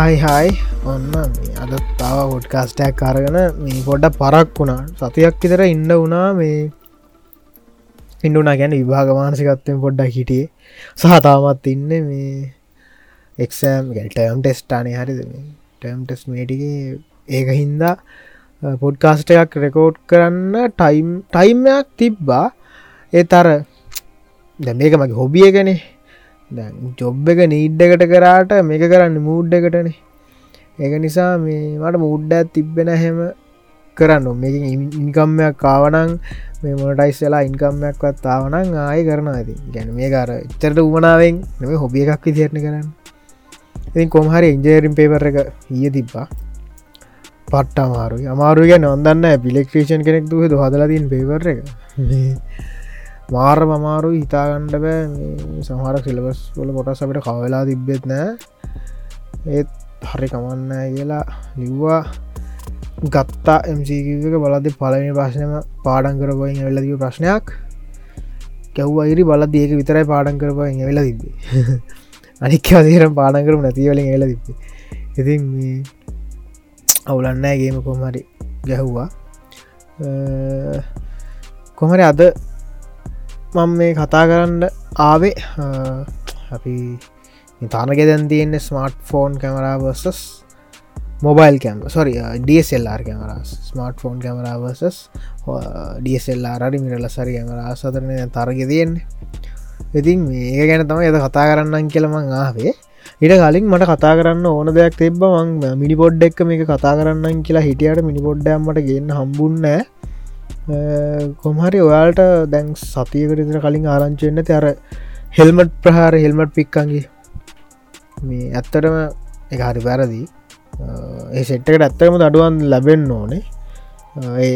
හයි හයි ඔන්න මේ අද තාව හොඩ්කාස්ටයක් කරගෙන මේ පොඩ්ඩ පරක් වුණා. සතියක් විතර ඉන්න වුණා මේ ඉන්ඩුනා ගැන විභාග මානසිකත්වයෙන් පොඩ්ඩක් හිටියේ. සහතාමත් ඉන්න මේ එක්සෑම් ටම් ටෙස්ටානය හරිද? ටම් ටෙස් මේටිගේ ඒක හින්දා පොඩ්කාස්ටයක් රෙකෝඩ් කරන්න ටයිම් ටයිම්යක් තිබ්බා. ඒ තර දැ මේක මගේ හොබියගනේ ජොබ් එක නීඩ් එකට කරාට මේක කරන්න මූඩ් එකටනේ. ඒක නිසා මේ මට මුඩ්ඩ තිබ්බෙන හැම කරන්න මේක ඉන්කම්මයක් කාවනං මේ මොනටයිස් වෙලා ඉන්කම්මයක්වත් තාවනං ආය කරන ඇති ගැන මේ කර එච්චරට උමනාවෙන් නෙම හොබිය එකක් විදිරණ කරන්න. ඉතින් කොමහරි ඉන්ජේරිම් පේපර එක ඊය තිබ්බා. පට්ට අමාරුයි. අමාරුය නොදන්න පිලෙක්ට්‍රේෂන් කෙනෙක් දුහ හදලතින් පේවර එක. මාර මමාරු හිතාගණ්ඩ බෑ. සමහර සිලබස් වල කොටස් අපට කවවෙලා තිබ්බෙත් නෑ. ඒත් හරි කමන්න කියලා ලිව්වා. ගත්තා එමසික බලද පලනි ප්‍රශ්නම පාඩන් කරපුයෙන් වෙලදිව ප්‍රශ්නයක්. කැව් අයිරි බලද ඒක විතරයි පාඩන් කරපුයෙන් වෙලා තිබේ අනික් අදේරම් පාඩන් කරම නැතිවලින් එල තිබේ ඉතින් මේ අවුලන්නෑ ගේම කොමරි ගැහ්වා. කොමරි අද මං මේ කතා කරන්න ආවේ අපි තානක දැන් තියෙන්නේ smartphone camera versus mobile cam sorry DSLR camera smartphone camera versus DSLR mirrorless සරි camera සතරන තරග තියෙන්නේ. ඉතින් මේ ගැන තම එද කතා කරන්නම් කියලමං ආවේ. ඉට කලින් මට කතා කරන්න ඕන දෙයක් තිබ මං මිනි පොඩ් එක් මේක කතා කරන්න කියලා හිටියට මිනි පොඩ්ඩම්මට ගන්න හම්බුන්නෑ කොමහරි ඔයාල්ට දැන් සතියකරතර කලින් ආරංචයන්න තර හෙල්මට් ප්‍රහාර හෙල්මට් පික්කන්ගේ මේ ඇත්තටම එක හරි වැරදි. ඒ සෙට්ටකට ඇත්තකම අඩුවන් ලැබෙන්න ඕනේ. ඒ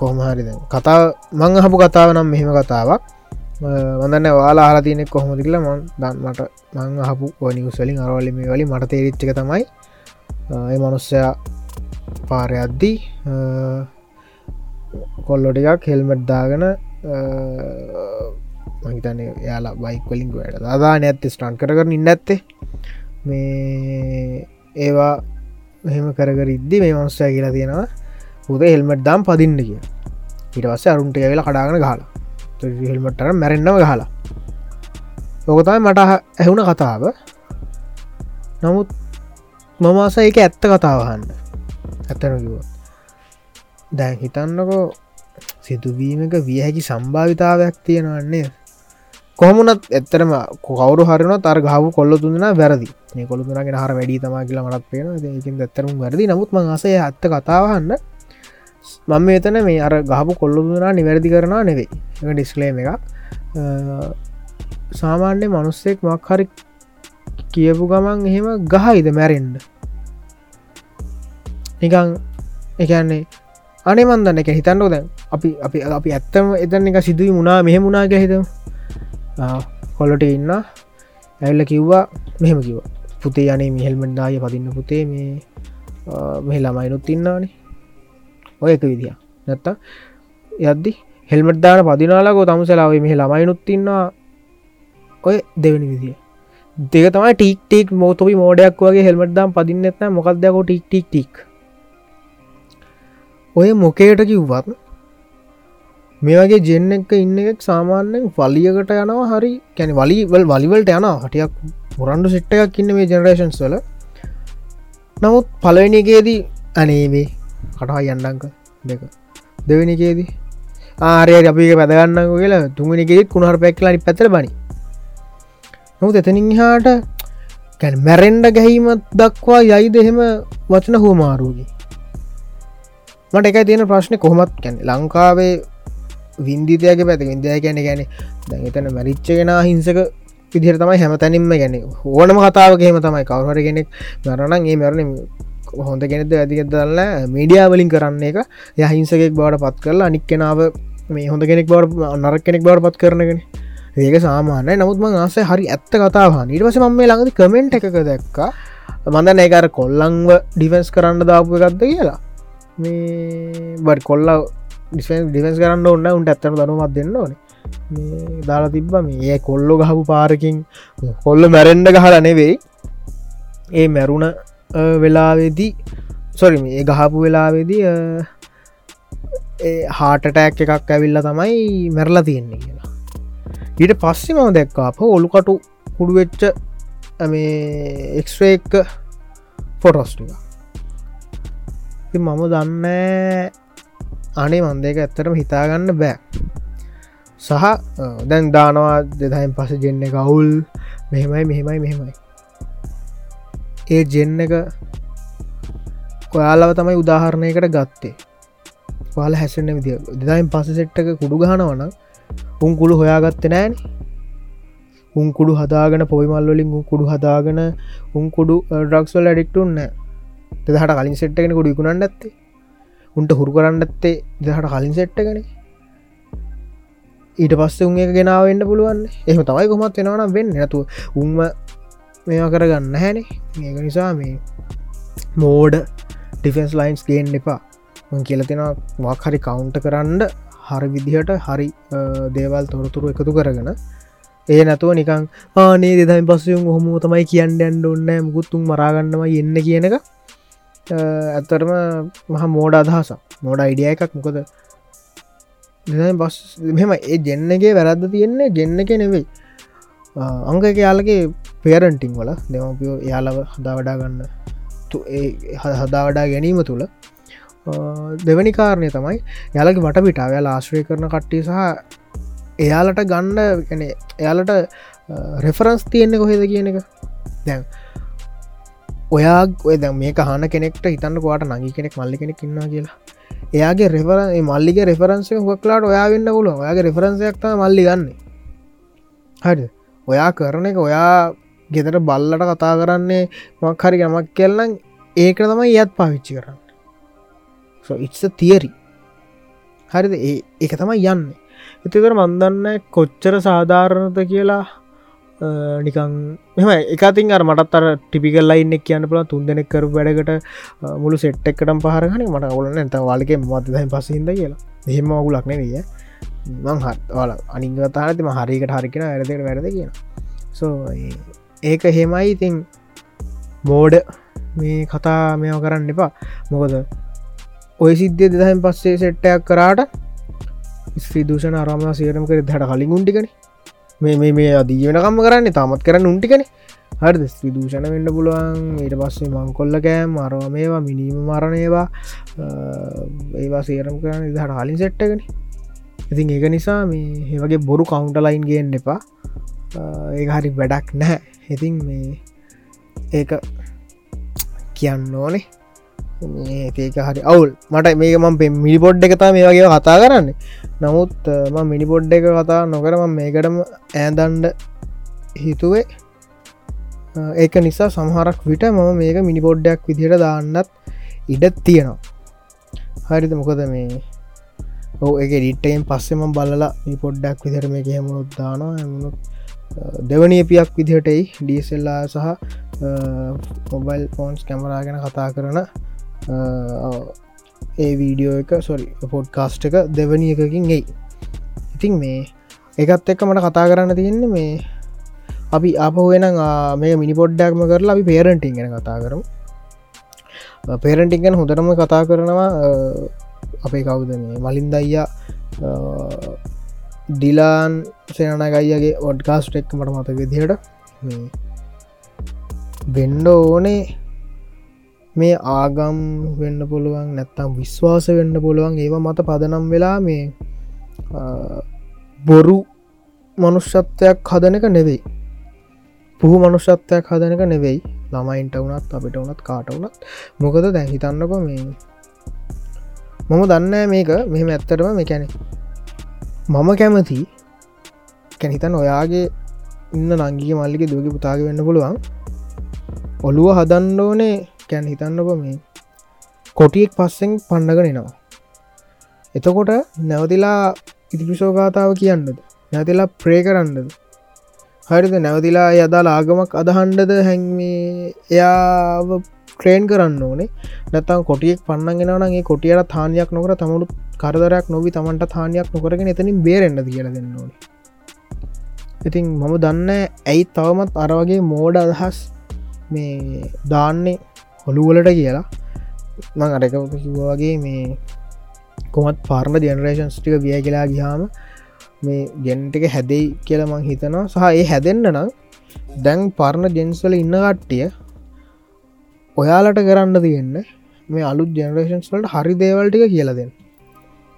කොහමහරි දැන් කතා මං හපු කතාව නම් මෙහෙම කතාවක්. වඳන්න වාලා හලා තියනෙක් කොහොමති කියලා. මන් දන්මට මං හපු නිකුස්වලින් අරවල්ලි මේ වලි මට තේරිච්චක තමයි. ඒ මනුස්සයා පාරයද්දී කොල්ලො ටිකක් හෙල්මට් දාගෙන මහිතන යාලා බයික්වලින් වැඩ දාදා නැත්ත ස්ටන් කරකර ඉන්න ඇත්තේ මේ ඒවා මෙහෙම කරකර ඉද්දි මේ මනුස්සය කියලා තියෙනවා පුද හෙල්මට් දාම් පදින්න කිය ඉටවස්ස අරුන්ට වෙලා කඩාගෙන ගහලා. හෙල්මට්ටර මැරෙන්න්නව ගහලා. ඕකතයි මට ඇහුණ කතාව. නමුත් මමාස එක ඇත්ත කතාවහන්න ඇත්තන කිව දැන් හිතන්නකෝ සිදුවීමක විය හැකි සම්භාවිතාවයක් තියෙනවන්නේ කොහමුණත් එත්තරම කවරු හරන තර ගහව කොල්ල තුන්දෙන වැරදි. මේ කොළු තුනගෙන හර වැඩි තමා කියලා මටත් පේන ඒකින් ඇත්තරම් වැරදි. නමුත් මංසය ඇත්ත කතාවහන්න මම එතන මේ අර ගහපු කොල්ලු තුනා නිවැරදි කරනා නෙවෙයි. ඩිස්ලේම එකක්. සාමාන්‍ය මනුස්සෙක් මක්හරි කියපු ගමන් එහෙම ගහයිද මැරෙන්ඩ නිකං එකන්නේ අනේ මන්දන්න එක හිතන්නෝ දැන්. අපි අපි අපි ඇත්තම එතන එක සිදුවී මුණා මෙහෙ මුණනා ගැහිතම කොල්ලට ඉන්න. ඇල්ල කිව්වා මෙහෙම කිව පුතේ යනේ මිහෙල්මෙන්ඩාය පදින්න පුතේ මේ මෙහ ළමයිනුත් ඉන්නානේ ඔය එක විදිහ නැත්ත යද්දි හෙල්මට දාන පදිනාලාකෝ තම සලාව මෙහ ළමයිනුත් ඉන්නවා. ඔය දෙවනි විදිිය. දෙක තමයි ටික් ටික් මෝතොපි මෝඩයක් වගේ හෙල්මට දාම් පදින්නෙත්න මොකක්දකෝ ටික් ටික් ටික්? ඔය මොකේට කිව්වත් මේ වගේ ජෙන්න එක ඉන්න එකක් සාමාන්‍යෙන් වලියකට යනවා හරි කැන වලිවල් වලිවලට යන හටියක් මුරන්ඩු සිට්ට එකක් ඉන්න මේ ජනරේෂන්ස් වල. නමුත් පලවෙනිකේදී අනේවේ කටහා යන්නංක දෙක. දෙවනිකේදී ආරය අපි පැදගන්න කියලා තුමනිකෙත් කුණහර පැක්ලානි පැතර බනි නොත් එතනින් හාට කැන මැරෙන්ඩ ගැහීමත් දක්වා යයි දෙහෙම වචන හෝමාරුගේ මට එකයි තියෙන ප්‍රශ්න කොහොමත් කැන ලංකාවේ වින්දිතයක පැති වින්දය ගැන ගැන දැතන මැරිච්චගෙන හිංසක පිදිර තමයි හැමතැනින්ම ගැන ඕනම කතාවගේම තමයි. කවහර කෙනෙක් මරණන් ඒ මැරණ හොඳ කෙනෙද ඇතික දල්ල මීඩියාවලින් කරන්න එක. යහිංසකෙක් බවට පත් කරලා අනික් කෙනාව මේ හොඳ කෙනෙක් බවට නරක් කෙනෙක් බවට පත් කරනගෙන ඒක සාමානය නමුත්ම ආසේ හරි ඇත්ත කතාවා නිර්වස මම මේ ළඟදි කමෙන්ට් එකක දැක්කා. මඳ ඒකර කොල්ලංව ඩිෆෙන්ස් කරන්න දාපු එකක්ද කියලා. මේ බඩ කොල්ල ඩිෆෙන්ස් කරන්න ඔන්න උන්ට ඇත්තන දනුමත් දෙන්න ඕන. දාලා තිබ්බ මේ කොල්ලො ගහපු පාරකින්. කොල්ල මැරෙන්ඩ ගහල නෙවෙයි. ඒ මැරුණ වෙලාවෙදී සොරි ඒ ගහපු වෙලාවෙදී හාටටෑක් එකක් ඇවිල්ල තමයි මැරලා තියෙන්නේ කියලා. ඊට පස්සෙ මම දැක්කාප ඔළුකටු හුඩුවෙච්ච මේ එක්ස්්‍රේක් ෆොටොස්ටික මම දන්න අනේ මන්දක ඇත්තරම හිතාගන්න බෑ. සහ දැන් දානවා දෙදයින් පස ජෙන්න කවුල් මෙහෙමයි මෙහෙමයි මෙහෙමයි. ඒ ජෙන්න එක ඔයාලව තමයි උදාහරණයකට ගත්තේ. වාල හැසෙන්න්න විදිිය. දෙදයින් පස සෙට්ටක කුඩු ගහනවන උන් කුළු හොයාගත්ත නෑන. උන් කුඩු හදාගෙන පොයිමල්වලින් කුඩු හදාගෙන උන් කුඩු ඩක්ස්වල් ඇඩික්ටුන්න දෙහට කලින් සෙට්ටගෙන කුඩු ඉකුණන්න ඇත්තේ. උන්ට හුරු කරන්න ඇත්තේ දෙහට කලින් සෙට්ටගෙන ඊට පස්ස උන් එක ගෙනාවන්න පුළුවන්. එහම තමයි කොමත් වෙනවන වෙන්න නැතු උන්ම මේවා කරගන්න හැනේ ඒක නිසා මේ මෝඩ ඩිෆෙන්ස් ලයින්ස් ගේන් එපා. කියලතිෙන වක් හරි කවුන්ට කරන්න හරි විදිහට හරි දේවල් තොරතුරු එකතු කරගෙන. ඒ නැතුව නිකං ආනේ දෙදයි පස්සයුම් හොම තමයි කියන්න ඇන්ඩ ඔන්න මුකුත්තුන් මරාගන්නම එන්න කියන එක ඇත්තරම මහ මෝඩ අදහස මෝඩ අයිඩිය එකක්. මොකද බස් මෙම ඒ ජෙන්නගේ වැරද්ද තියෙන්නේ ජෙන්න එක නෙවෙයි. අංක යාලගේ පේරන්ටිං වල දෙමපියෝ යාලව හදා වඩා ගන්න හදා වඩා ගැනීම තුළ දෙවැනි කාරණය තමයි යාලගේ වට පිටාව ආශ්‍රය කරන කට්ටිය සහ එයාලට ගන්න ගැන එයාලට රෙෆරන්ස් තියෙන්නේ කොහෙද කියන එක. දැන් ඔයා ඔය දැ මේ හන කෙනෙක්ට හිතන්න කොට නගි කෙනෙක් මල්ලි කෙනෙක් ඉන්න කියලා. එයාගේ රෙෆර මල්ලික රෙෆරන්සය හොක්ලාට ඔයා වෙන්න පුල ඔයාගේ රෙෆරන්සයක්ත මල්ලි ගන්න. හරි ඔයා කරන එක ඔයා ගෙතට බල්ලට කතා කරන්නේ මක් හරි ගමක් කෙල්ලන් ඒක තමයි යත් පාවිච්චි කරන්න. ඉත්ස තියරි හරිද? ඒ එක තමයි යන්න. එතිකර මන්දන්න කොච්චර සාධාරණත කියලා නිකං මෙම එකතින් අර මටත් අර ටිපිකල් ලයින්නෙක් කියන්න පුල තුන් දෙනෙක් කරු වැඩකට මුළු සෙට් එක්කටම් පහරගන මට ඔලන ඇත වාලක මතදයි පසිහිද කියලා. එහෙම ඔගුලක් නෙවීය මං හත් වාල අනිංගතානතිම හරිකට හරිකෙන වැරදට වැරද කියන සෝ ඒක හෙමයි ඉතින් මෝඩ මේ කතා මෙෝ කරන්න එපා. මොකද ඔය සිද්ධිය දෙදහන් පස්සේ සෙට්ටයක් කරාට ස්්‍රී දූෂණ අරම සේරම කර දට කලින් උන්ටිකන මේ මේ අදීවනකම්ම කරන්නේ. තාමත් කරන්න උන්ටිකන හරි ස්ත්‍රී දූෂණ වෙන්න පුළුවන්. ඊට පස්සේ මංකොල්ල කෑම් අරව මේවා මිනීම මරණයවා ඒවා. සේරම් කරන්න දහට හලින් සෙට්ටගෙන ඉතින් ඒක නිසා මේ ඒවගේ බොරු කවුන්ට ලයින් ගෙන් එපා. ඒ හරි වැඩක් නැහැ. ඉතින් මේ ඒක කියන්න ඕනේ. ඒක හරි අවුල්. මට මේක මම් මිනි පොඩ් එකතා මේ වගේ කතා කරන්න. නමුත් ම මිනි පොඩ් එක කතා නොකරම මේකටම ඇදන්ඩ හිතුවේ. ඒක නිසා සමහරක් විට මම මේක මිනි පොඩ්ඩයක් විදිහට දාන්නත් ඉඩ තියෙනවා. හරිත මොකද මේ ඕ එක ඩිට්ටයෙන් පස්සෙම බලලා මේ පොඩ්ඩක් විදිර මේ හෙමුණුත් දානවා. එමුණු දෙවනි පියක් විදිහටයි ඩීසෙල්ලා සහ මොබයිල් ෆෝන්ස් කැමරා ගැන කතා කරන ඒ වීඩියෝ එක සොරි පොඩ් කාස්ට් එක දෙවනි එකකින් ගෙයි ඉතින් මේ එකත් එක්ක මට කතා කරන්න තියෙන්නේ මේ අපි අපහුවෙන මේ මිනි පොඩ්ඩක්ම කරලා අපි පේරටිං ගැන කතා කරමු. පේරටිං ගැන හොඳටම කතා කරනවා අපේ කවුද මේ මලින් දයියා ඩිලාන් සේනනගයියගේ ඔඩ්කාස්ට් එක් මට මත විදිහට වෙන්ඩ ඕනේ මේ ආගම් වෙන්න පුළුවන් නැත්තම් විශ්වාස වෙන්න පුළුවන් ඒවා මත පදනම් වෙලා මේ බොරු මනුෂ්‍යත්වයක් හදනක නෙවෙයි. පුහු මනුෂ්‍යත්වයක් හදනක නෙවෙයි. ළමයින්ට වනත් අපිට වනත් කාට වනත් මොකද දැන් හිතන්නක මේ මම දන්න මේක. මෙහෙම ඇත්තරම මේකැනෙ මම කැමති කැනිතන් ඔයාගේ ඉන්න නංගිය මල්ලික දුවගේ පුතාග වෙන්න පුළුවන්. ඔළුව හදන්න ඕනේ කැන් හිතන්නක මේ කොටියෙක් පස්සෙන් පණ්ඩග නෙනවා එතකොට නැවතිලා ඉතිපිසෝගාතාව කියන්නද? නැතිලා ප්‍රේ කරන්නද? හරිද? නැවතිලා යදාලා ආගමක් අදහන්ඩද හැන්මේ එයා ට්‍රේන් කරන්න ඕනේ. නැතම් කොටියෙක් පන්නගෙනනගේ කොටියට තානයක් නොකර තමුණු කරදරයක් නොවී තමන්ට තානයක් නොකරගෙන එතනින් බේරෙන්න්න කියල දෙන්න ඕනේ. ඉතින් මම දන්න ඇයි තවමත් අරවගේ මෝඩ අදහස් මේ දාන්නේ හොළුවලට කියලා. මං අරක කිව්වාගේ මේ කොමත් පාර්ම ජනරේෂන්ස් ටික විය කියලා ගිහාම මේ ගෙන්ටික හැදෙයි කියල මං හිතනවා. සහ ඒ හැදෙන්න්න නම් දැන් පරණ ජෙන්ස්වල ඉන්න කට්ටිය ඔයාලට කරන්න තියෙන්න මේ අලුත් ජනරේෂන්ස් වලට හරි දේවල්ටික කියලදෙන්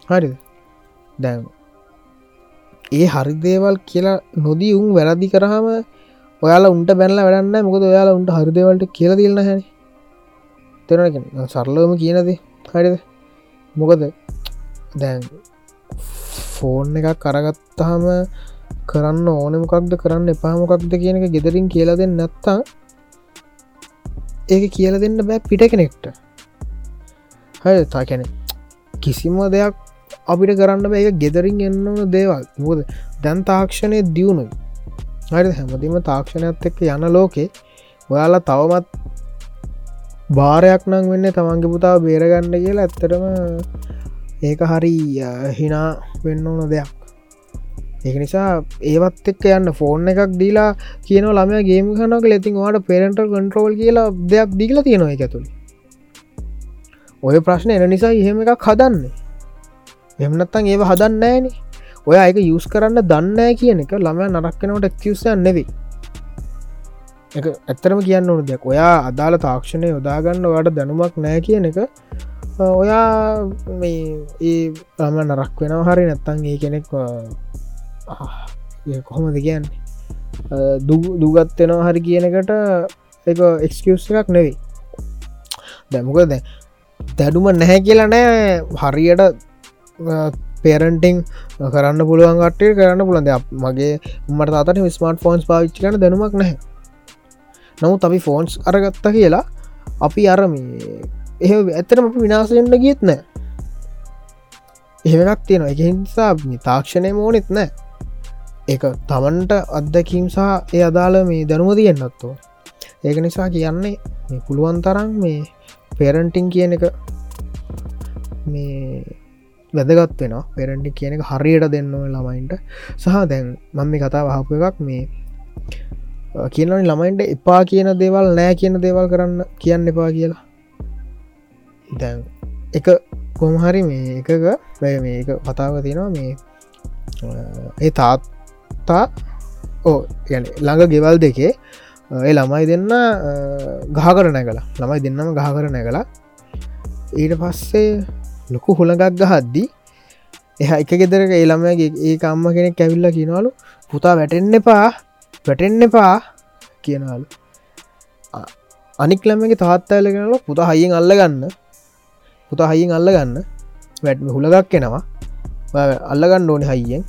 හරි දැන් ඒ හරි දේවල් කියලා නොදී උන් වැරදි කරහම ඔයාලා උන්ට බැනල වැඩන්න මොකද ඔයාලා උන්ට හරිදේවල්ට කියල තිල්න්න හැ තෙරන සරලවම කියනද? හරිද? මොකද දැන් ෆෝන් එකක් කරගත්තාම කරන්න ඕනමකක්ද කරන්න එපාමොකක්ද කියන එක ගෙදරින් කියලා දෙන්න නැත්තා ඒක කියල දෙන්න බෑ පිට කෙනෙක්ට. හය තා කැනෙ කිසිම දෙයක් අපිට කරන්න බෑ. ගෙදරින් එන්න ඕන දේවල්. මුද දැන් තාක්ෂණය දියුණුයි. හරි හැමතිම තාක්ෂණයත් එක්ක යන ලෝකේ ඔයාලා තවමත් භාරයක් නං වෙන්න තමන්ගේ පුතාව බේරගන්න කියලා ඇත්තරම ඒක හරි හිනා වෙන්න ඕන දෙයක්. ඒක නිසා ඒවත් එක්ක යන්න ෆෝන් එකක් දීලා කියන ළම ගේම කනක ලෙතින් වාට පෙරෙන්ට කන්ට්‍රෝල් කියලා දෙයක් දිගල තියෙනවා එක ඇතුළි ඔය ප්‍රශ්න එන නිසා එහෙම එකක් හදන්නේ. එමනත්තන් ඒව හදන්න ෑනේ ඔය අයක යුස් කරන්න දන්න කියන එක ළමය නරක්කනවට එක්කවසයන් නෙවී එක ඇත්තරම කියන්න ඕන දෙයක්. ඔයා අදාළ තාක්ෂණය යොදාගන්න වට දැනුමක් නෑ කියන එක ඔයා මේ ඒ ළම නරක් වෙනව හරි නැත්තන් ඒ කෙනෙක් කොහොමද කියන්නේ? දුගත්වෙනවා හරි කියනකට එක එක්කස් එකක් නෙවෙයි. දැමක දැ දැඩුම නැහැ කියලා නෑ. හරියට පේරන්ටිං කරන්න පුළුවන් කටේ කරන්න පුළන්ද මගේ මට අතට ස්මර්ට ෆෝන්ස් පාවිච්චි කන දැනුමක් නැහැ. නමුත් අපි ෆෝන්ස් අරගත්ත කියලා අපි අරම එහ ඇතරම විනාසෙන්ට ගියත් නෑ. එහෙමක් තියෙන එක හිසා තාක්ෂණය මෝනෙත් නෑ. එක තමන්ට අත්දැකීම් සහ ඒ අදාළ මේ දැනුම තියෙන්න්නත්තෝ ඒක නිසා කියන්නේ මේ පුළුවන් තරම් මේ පේරන්ටිං කියන එක මේ වැදගත් වෙන පෙරටි කියන එක හරියට දෙන්න ළමයින්ට. සහ දැන් මම කතා වහපු එකක් මේ කියනනි ළමයින්ට එපා කියන දේවල් නෑ කියන දේවල් කරන්න කියන්න එපා කියලා. දැන් එක කොමහරි මේ එකක වැය මේක කතාව තියෙනවා මේ ඒ තාත්තා ඕ ගැන ළඟ ගෙවල් දෙකේ ඒ ළමයි දෙන්න ගහ කර නැකලා ළමයි දෙන්නම ගහ කර නැකලා ඊට පස්සේ ලොකු හොළඟක් ගහද්දි එහ එක ගෙදරක ඒළමගේ ඒ අම්ම කෙනෙක් කැවිල්ල කියනවලු පුතා වැටෙන්න එපා. වැටෙන්න එපා කියනලු අනික් ළමගේ තාත්තඇල කෙනල පුතා හයියෙන් අල්ලගන්න. පුතා හයියෙන් අල්ලගන්න. වැටම හුළගක් කෙනවා අල්ලගන්න ඕන හයියෙන්.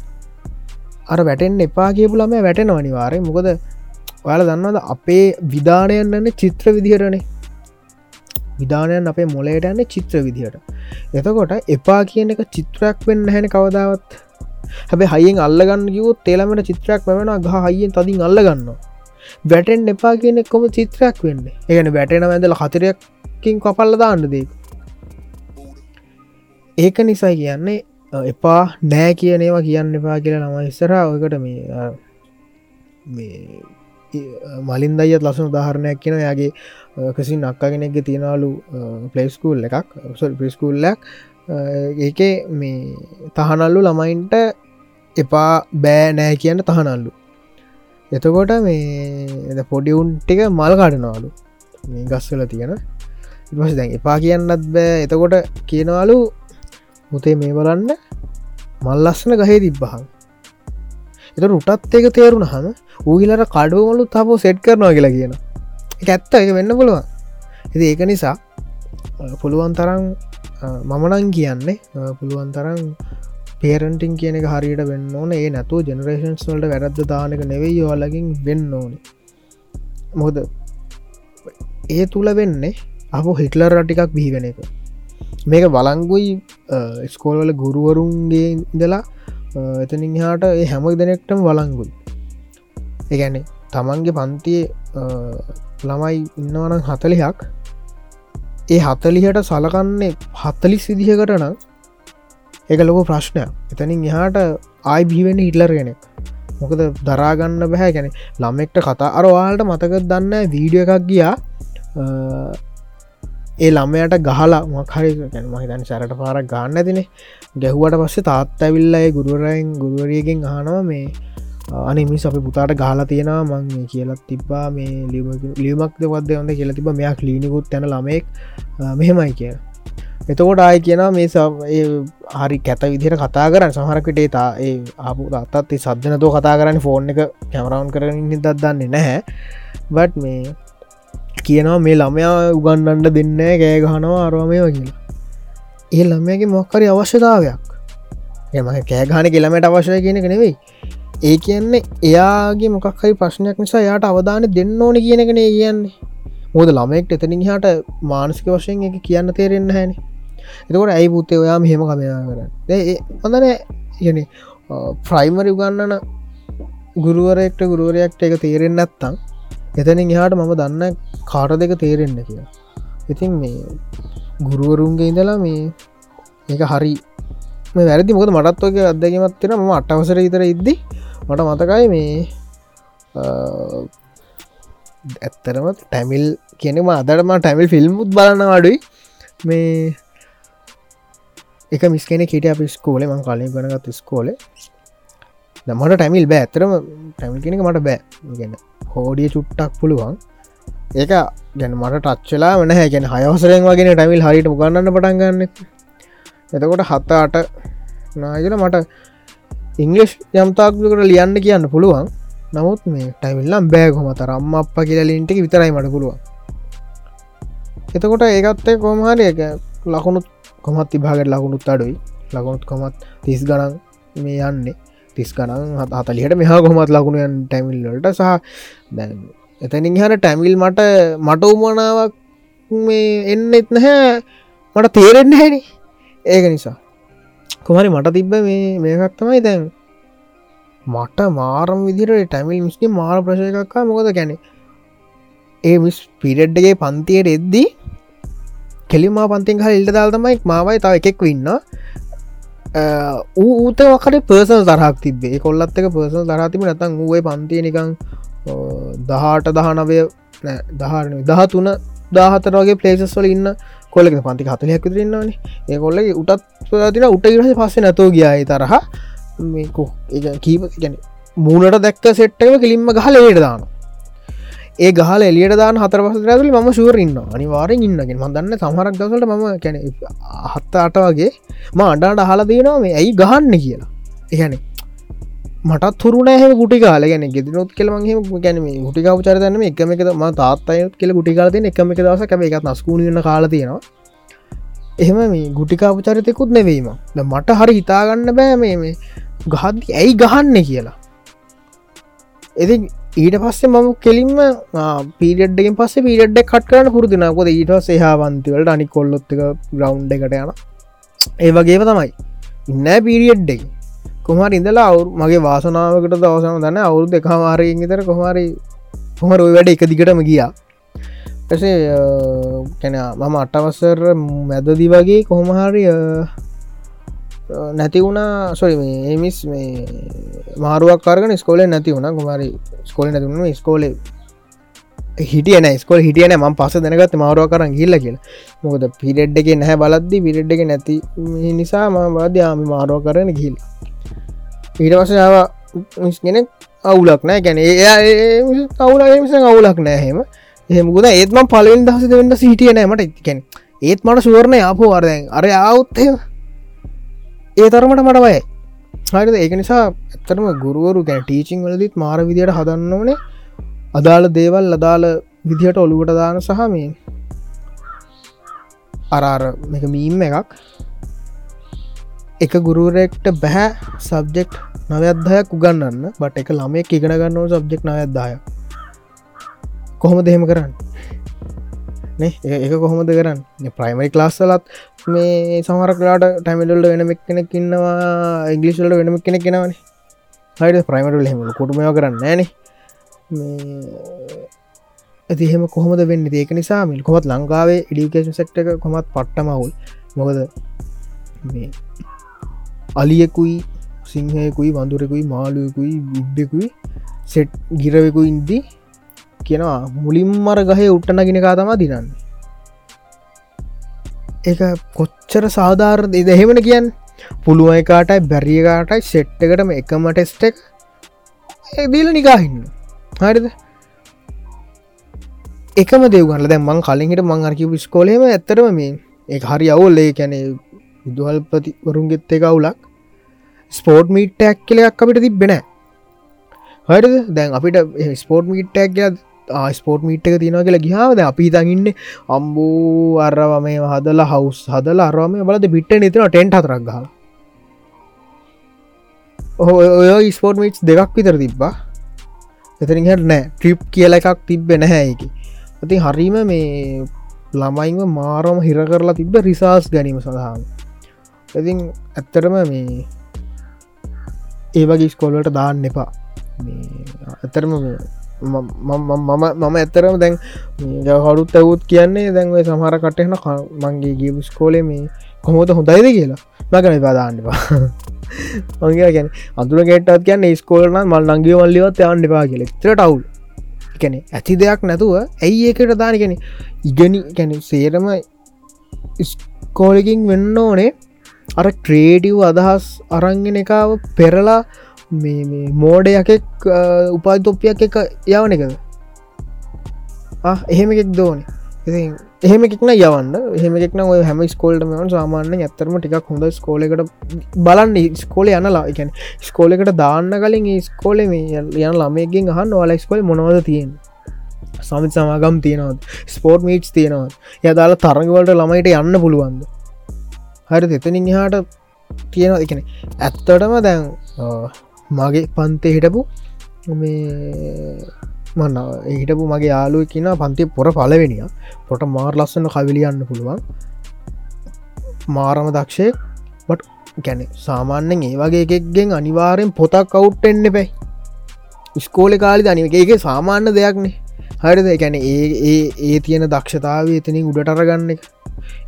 අර වැටෙන් එපා කියපු ළම වැටෙන අනිවාරය මොකද ඔයාල දන්නවද අපේ විධානයන්නන්න චිත්‍ර විදිහරනේ විධානයන් අපේ මොලේට යන්න චිත්‍ර විදිහට. එතකොට එපා කියන එක චිත්‍රයක් වෙන්න හැන කවදාවත්. හැබ හයිෙන් අල්ලගන්න කිවෝ තෙළමට චිත්‍රයක් වැෙන ගහ හයියෙන් තදින් අල්ලගන්න වැටෙන් එපා කියන කොම චිත්‍රයක් වෙන්න. ඒගන වැටෙන ඇඳල හතරයක්කින් කපල්ල දාන්න දෙක ඒක නිසා කියන්නේ එපා නෑ කියනේවා කියන්න එපා කියලා නම ඉස්සර ඔයකට මේ මලින් දයත් ලසුන උදාහරණයක් කියෙන යාගේ කසි නක්කා කෙනෙක්ග තියෙනලු පලේස්කූල් එකක්. ප්‍රස්කූල්ලක් ඒක මේ තහනල්ලු ළමයින්ට එපා බෑ නෑ කියන්න තහනල්ලු. එතකොට මේ පොඩිවුන් ටික මල් කාඩනවාලු. මේ ගස්වල තියෙන. ඉපස දැන් එපා කියන්නත් බෑ. එතකොට කියනවාලු මුතේ මේ බලන්න මල්ලස්සන ගහේ තිබ්බහන් එත රුටත් එක තේරුණ හම ඌහිලට කඩුවමලු තපෝ සෙට් කරනවා කියලා කියන ඇත්ත. එක වෙන්න පුළුවන්. ඇති ඒක නිසා පුළුවන් තරම් මමනං කියන්නේ පුළුවන් තරම් පේරටින් කියන එක හරියට වෙන්න ඕන. ඒ නැතු ජනරේෂන්ස් වලට වැරද්ද දානක නෙවෙයි යෝලකින් වෙන්න ඕන. මොද ඒ තුළ වෙන්නේ අප හිටලර් රටිකක් බිහිවෙන එක. මේක බලංගුයි ස්කෝල්වල ගුරුවරුන්ගේ ඉඳලා එතනින් හාට ඒ හැම දෙනෙක්ටම වලංගුයි ඒගැනේ තමන්ගේ පන්තියේ ළමයි ඉන්නවනම් හතලිහක් ඒ හතලිහට සලකන්නේ හත්තලිස් විදිහකට නම් එක ලොක ප්‍රශ්නයක්. එතනින් එහාට ආයි බිවෙන හිටලරගෙන මොකද දරාගන්න බැහැ ගැන ළමෙක්ට කතා අරවාලට මතක දන්න වීඩිය එකක් ගියා. ඒ ළමයට ගහලා මහරි මහිතන් සැරට පාරක් ගන්න ඇතිනේ ගැහුවට පස්සේ තාත් ඇවිල්ලයි ගුරුවරයෙන් ගුරුවරියගෙන් අහනවා මේ අනිමිස් අපි පුතාට ගහලා තියෙනවා මං මේ කියලත් තිබ්බා මේ ලියමක් දෙවද ොද කියලා තිබ මෙයක් ලීනිකුත් තැන ළමෙක් මෙහෙමයි කිය එතකොට ආය කියන මේ හරි කැත විදිර කතා කරන්න. සහරකටේ තා ඒ ආපු අත්තත් සද්ධනතෝ කතා කරන්න ෆෝන් එක කැමරවන්් කරන්න දත් දන්නේ නැහැ. බට් මේ කියනවා මේ ළමයා උගන්නන්ට දෙන්න ගෑ ගහනවා අරවාමය කියලා. ඒ ළමයගේ මොක්කරි අවශ්‍යතාවයක්. එම කෑගාන කෙළමට අවශ්‍යය කියනක නෙවෙයි. ඒ කියන්නේ එයාගේ මොකක්හරි ප්‍රශ්නයක් නිසා යාට අවධාන දෙන්න ඕන කියනකනේ කියන්නේ. මුද ළමෙක්ට එතනින් හට මානසික වශයෙන් එක කියන්න තේරෙන්න හැන එතකොට ඇයි පුත්තේ ඔයා මෙහෙම කමයා කරන්න? හොඳන යන ප්‍රයිමරි උගන්නන ගුරුවරෙක්ට ගුරුවරයක්ට එක තේරෙන් නැත්තං එතනින් එහාට මම දන්න කාට දෙක තේරෙන්න කියලා. ඉතින් මේ ගුරුවරුන්ගේ ඉඳලා මේ ඒක හරි වැරදි. මොකද මටත්වක අදගමත්තින ම අටවසර ඉතර ඉද්දි මට මතකයි මේ ඇත්තරම ටැමිල් කියනම අදරම ටැමිල් ෆිල්ම්මුත් බලන්න අඩුයි මේ එක මිස්කෙන කිට අප ස්කෝල මං කලින් ගනගත් ස්කෝලේ. මට ටැමිල් බෑ. ඇතරම ටැමිල් කෙනෙක මට බෑ. ගන්න හෝඩිය චුට්ටක් පුළුවන්. ඒක ගැන මට ටච්චලා වන හැකැන හයවසරෙන් වගෙන ටැමිල් හරිට ගන්නන්න පටන්ගන්න එතකොට හත්ත අට නායල මට ඉංගලිෂ් යම්තාක්කට ලියන්න කියන්න පුළුවන්. නමුත් මේ ටැමිල්ලම් බෑගොම තරම්ම අප කියලලින්ටික විතරයි මට පුළුවන්. එතකොට ඒකත්තේ කොමහරි එක ලකුණුත් කොමත් තිබාගට ලකුණුත් අඩුයි. ලකුණුත් කොමත් තිස් ගණන් මේ යන්නේ. තිස් ගණන් හතලියට මෙහා කොමත් ලකුණුයන් ටැමිල්ලට සහ දැ එතනින් හර ටැමිල් මට මට උමනාවක් මේ එන්න එත් නැහැ. මට තේරෙන්න හැනි ඒක නිසා. කොමරි මට තිබ්බ මේ මේකක් තමයි දැන්. මට මාරම් විදිර ටැමිල් මිස්ගේ මාර ප්‍රශයකක්කා මොකද ගැන ඒ මිස් පිරෙඩ්ඩගේ පන්තියට එද්දී කෙලිමා පන්තිෙන් හල් ඉල්ට දාල් තමයි මාවයි තව එකෙක් වන්න ඌතවකට පර්සල් දරහක් තිබේ කොල්ලත්තක පර්සල් දරාතිම නැතන් වුවේ පන්තිය නිකං දහට දහනවය දහරන දහතුන දාහතරගේ පලේසස් වල ඉන්න කොල්ලෙ පන්ති හතුලයක් විතරන්නන්නේ ඒ කොල්ලගේ උටත් තින උට ඉරස පස්සේ නැතෝ ගියයි තරහ. මේකෝ කීප ගැන මූනට දැක්ක සෙට්ටව කිලින්ම ගහල ඒට දාන ඒ ගහල එලියට දාන හතර පස රැදල ම ශූරන්න අනිවාරෙන් ඉන්නගෙන මදන්න සමහරක් දසලට මම කැන හත්ත අට වගේ ම අඩාට හලා දයනවා මේ ඇයි ගහන්න කියලා. එහෙනේ මටත් තුරුණහ ගුටිකාල ගැන ගෙදනොත් කෙලමගේ ගැනීම ගුටිකාව චරතන එකම එක ම තාත්තයත් කෙල ගුටිකාලද එකම එක දවස කැම එකත් නස්කූනන්න කාලතියෙනවා එහෙම මේ ගුටිකාප චරිතයකුත් නෙවීම මට හරි හිතාගන්න බෑ මේ මේ ගහද ඇයි ගහන්න කියලා. එති ඊට පස්සේ මම කෙලින්ම පිඩෙඩ්ඩෙන් පස්ස පිඩෙඩ් කට් කරන පුරදිනකොද ඊට සේහාවන්තිවලට අනි කොල්ලොත්තක ග්‍රවන්් එකට යන ඒ වගේම තමයි. ඉන්න පිරිියඩ්ඩෙක් කොහමර ඉඳලා අවු මගේ වාසනාවකට දවසම දන්න අවුරුදු එකමාරයෙන් තර කොහමරි කොහර ඔය වැඩ එක දිගටම ගියා. ඇසේ කැන මම අටවසර මැදදි වගේ කොහොමහරි නැති වුණා. සොයි මේ එමිස් මේ මාරුවක් කරගන ස්කෝල නැති වුණ. කුමරි ස්කෝල නැතිවුණ ස්කෝල හිටියන ස්කෝල් හිටියන ම පස දැනගත් මාරුව කරන්න ගිල්ල කියල. මොකද පිරෙඩ් එක නැහැ බලද්දි පිරෙඩ් එක නැති නිසා ම බාධ්‍යාම මාරුව කරන ගිල් ඊට වසාව ගෙන අවුලක් නෑ ගැන ඒ අවුල මිස අවුලක් නෑහෙම එහෙමකුද ඒත්ම පලෙන් දහස වෙන්න සිටිය නෑමට ගැන ඒත් මට. සුවරණය අපෝ අරදැන් අර අවුත්තය ඒ තරමට මට බයි හරිද? ඒක නිසා ඇත්තරම ගුරුවරු ගැන ටීචිං වලදත් මාර විදියට හදන්න ඕනේ. අදාළ දේවල් අදාළ විදිහට ඔළුවට දාන සහ මේ අරාර එක මීම් එකක්. එක ගුරුවරෙක්ට බැහැ සබ්ජෙක්් නවත්දායක් උගන්නන්න බට එක ළමය ඉගෙන ගන්නව සබ්ජෙක්් නවත්දාය කොහොම දෙහෙම කරන්න? ඒක කොහොමද කරන්න? ප්‍රයිමරි ක්ලාස්සලත් මේ සමරක්ලාට ටැමිල්ල වෙනමක් කෙනෙක් ඉන්නවා ඉංගලිස්වල්ල වෙනමක් කෙනෙක් කෙනවන හයිට ප්‍රයිමරල් හෙම කොටුමය කරන්න ෑන. ඇතිහෙම කොහොමද වෙන්න? ඒක නිසා මිල් කොමත් ලංකාවේ ඉඩිකේෂන් සෙක්ට එක කොමත් පට්ටමවුල්. මොකද මේ අලියෙකුයි සිංහයකුයි වඳුරකුයි මාලුවකුයි විද්්ඩකුයි සෙට් ගිරවෙකු ඉන්දී කියෙනවා මුලින් මර ගහේ උට්ටනගෙන කාතමා දිනන්න. ඒ කොච්චර සාධාර දෙහෙමන කියන් පුළුව එකටයි බැරියකාටයි සෙට් එකටම එකම ටෙස්ටෙක් දීල නිකාහින්න හරිද? එකම දෙවගල දැ මං කලින්ට මං අරකි ස්කෝලේම ඇත්තරම මේ ඒ හරි අවුල්ලේ කැනෙ විදුහල්පති වරුන්ගෙත් එක අවුලක්. ස්පෝර්ට් මීට්ටක් කලයක් අපිට තිබෙන හරිද? දැන් අපිට ස්පෝර්ට් මීට්ටක් ස්පෝට් මීට් එක තියෙන කියලා ගිහාවද අපි තඟන්න අම්බූ අරව මේ හදලා හවස් හදලා අරම බලද පිට්ට නිතන ටෙන්ට හතරක් ගහ ඔය ස්පෝර්ට් මිට් දෙකක් විතර තිබ්බා. එතරින් හැ නෑ. ට්‍රිප් කියල එකක් තිබ්බෙ නැහැකි ඇති හරිම මේ ළමයින්ව මාරම හිර කරලා තිබ්බ රිසාස් ගැනීම සඳහාම. ඉතින් ඇත්තරම මේ ඒ වගේ ස්කොල්ලට දාන්න එපා. ඇතරම මම මම ඇත්තරම දැන් හඩුත් ඇවුත් කියන්නේ දැන්ව සමහර කටයන මංගේ ගිය ස්කෝලේ මේ කොහොත හොඳයිද කියලා. මකන පාදාන්නපා මගේ ගැන අතුර ගෙටත් කියන්න ස්කෝලන මල් නංගේ වල්ලිවත් යන්න පා කියල. ත්‍ර ටවුල් කැනෙ ඇති දෙයක් නැතුව ඇයි ඒකට දාන කෙනෙ ඉගනි කැන සේරම ස්කෝලකින් වෙන්න ඕනේ අර ක්‍රේඩිව් අදහස් අරංගෙන එකාව පෙරලා මේ මෝඩයකෙක් උපායි තොප්පියක් එක යවන එකද? එහෙම එකෙක් දෝන. එහෙම එකක්න යවන්න. එහෙමෙක්න ඔය හැම ස්කෝල්ට මෙවන් සාමාන්‍ය ඇත්තරම ටිකක් හොඳ ස්කෝලකට බලන්න. ස්කෝල යනලා. එකැන ස්කෝලකට දාන්න කලින් ස්කෝල මේ යන ළමයගෙන් අහන්න ඔල ස්කෝල මොනවද තියෙන් සමිත් සමාගම් තියෙනවත් ස්පෝර්ට් මීට්ස් තියෙනවත් යදාලා තරගවලට ළමයිට යන්න පුළුවන්ද? හරි දෙතනින් හාට තියෙනවා. එකන ඇත්තටම දැන් මගේ පන්තේ හිටපු මේ මන්න හිටපු මගේ යාලුව කියන පන්ති පොර පලවෙනිය පොට මාර් ලස්සන්න කවිලියන්න පුළුවන්. මාරම දක්ෂය බට ගැන සාමාන්‍යෙන් ඒ වගේ එකෙක්ගෙන් අනිවාරෙන් පොතක් කවුට්ටෙන්න්න පැයි ස්කෝල කාලි දනිවගේ සාමාන්‍ය දෙයක්නේ හරිද? ගැන ඒ ඒ ඒ තියෙන දක්ෂතාව එතනින් උඩටරගන්න එක.